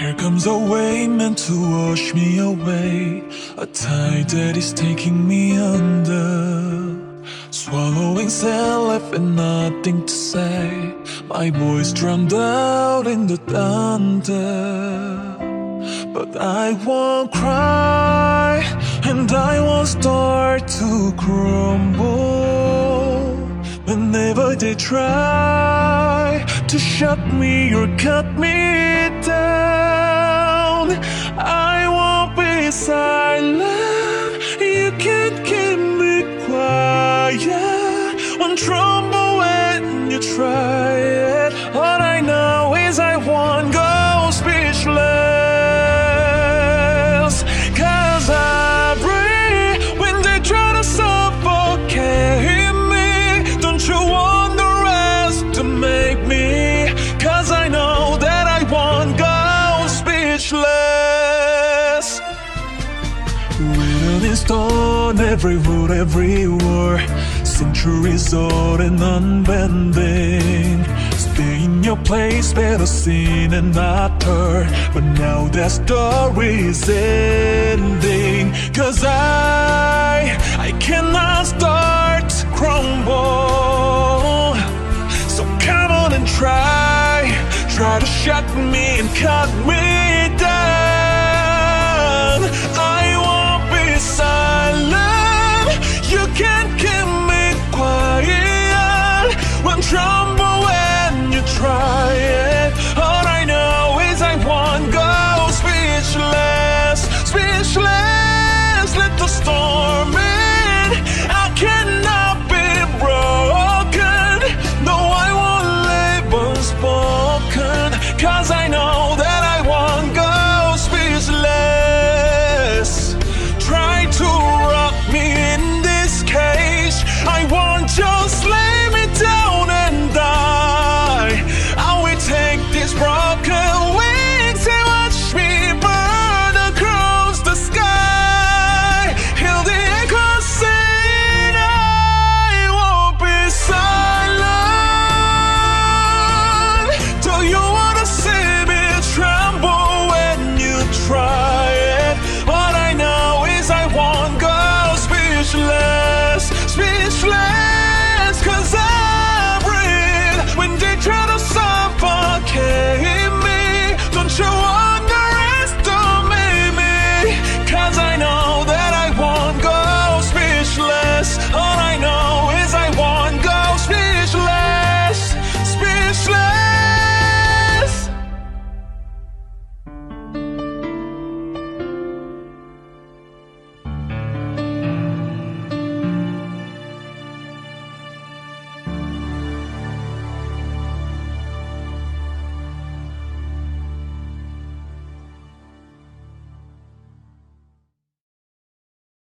Here comes a wave meant to wash me away. A tide that is taking me under. Swallowing left and nothing to say. My voice drowned out in the thunder. But I won't cry and I won't start to crumble. Whenever they try to shut me or cut me down, Written in stone, every word, every word Centuries old and unbending. Stay in your place, better seen and not heard. But now that story is ending. Cause I, I cannot start to crumble. So come on and try. Try to shut me and cut me down. I storm.